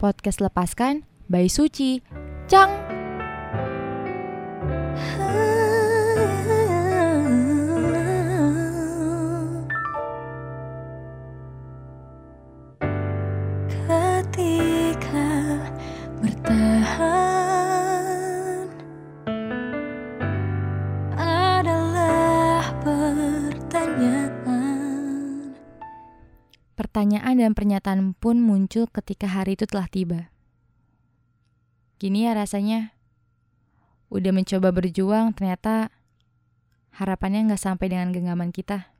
Podcast Lepaskan by Suci. Cang! Pertanyaan dan pernyataan pun muncul ketika hari itu telah tiba. Gini ya rasanya. Udah mencoba berjuang, ternyata harapannya nggak sampai dengan genggaman kita.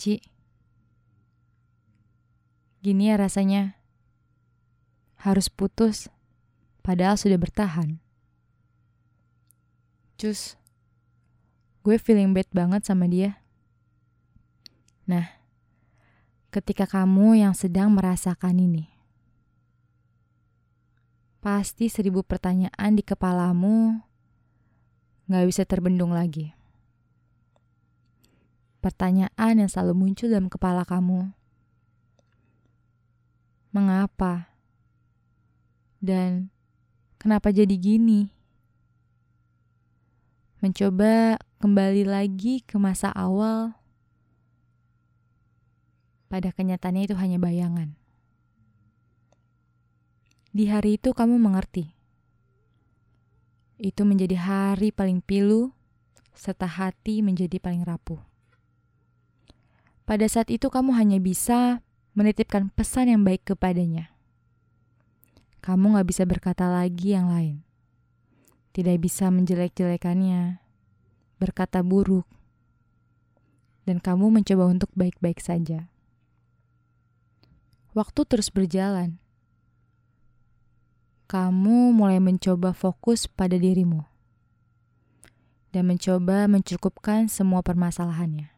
Ci. Gini ya rasanya. Harus putus, padahal sudah bertahan. Cus, gue feeling bad banget sama dia. Nah, ketika kamu yang sedang merasakan ini, pasti seribu pertanyaan di kepalamu gak bisa terbendung lagi. Pertanyaan yang selalu muncul dalam kepala kamu. Mengapa? Dan kenapa jadi gini? Mencoba kembali lagi ke masa awal pada kenyataannya itu hanya bayangan. Di hari itu kamu mengerti. Itu menjadi hari paling pilu, serta hati menjadi paling rapuh. Pada saat itu kamu hanya bisa menitipkan pesan yang baik kepadanya. Kamu gak bisa berkata lagi yang lain. Tidak bisa menjelek-jelekannya, berkata buruk, dan kamu mencoba untuk baik-baik saja. Waktu terus berjalan. Kamu mulai mencoba fokus pada dirimu dan mencoba mencukupkan semua permasalahannya.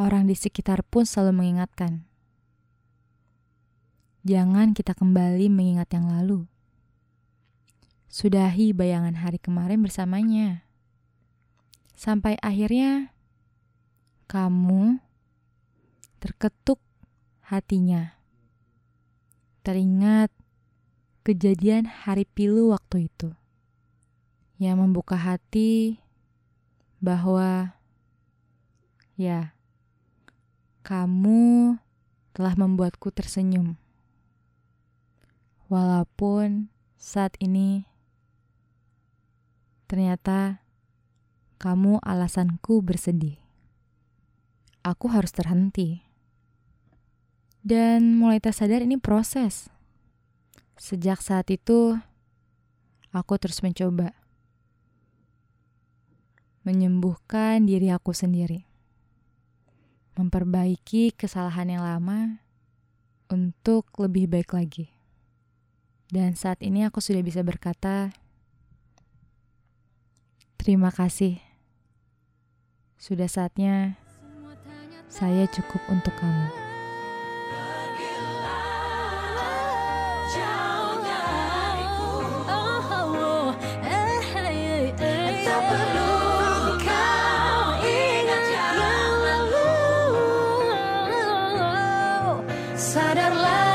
Orang di sekitar pun selalu mengingatkan, jangan kita kembali mengingat yang lalu. Sudahi bayangan hari kemarin bersamanya. Sampai akhirnya kamu terketuk hatinya. Teringat kejadian hari pilu waktu itu. Yang membuka hati bahwa ya, kamu telah membuatku tersenyum. Walaupun saat ini ternyata kamu alasanku bersedih. Aku harus terhenti. Dan mulai tersadar ini proses. Sejak saat itu, aku terus mencoba menyembuhkan diri aku sendiri, memperbaiki kesalahan yang lama untuk lebih baik lagi. Dan saat ini aku sudah bisa berkata, "Terima kasih, sudah saatnya saya cukup untuk kamu." Sadarlah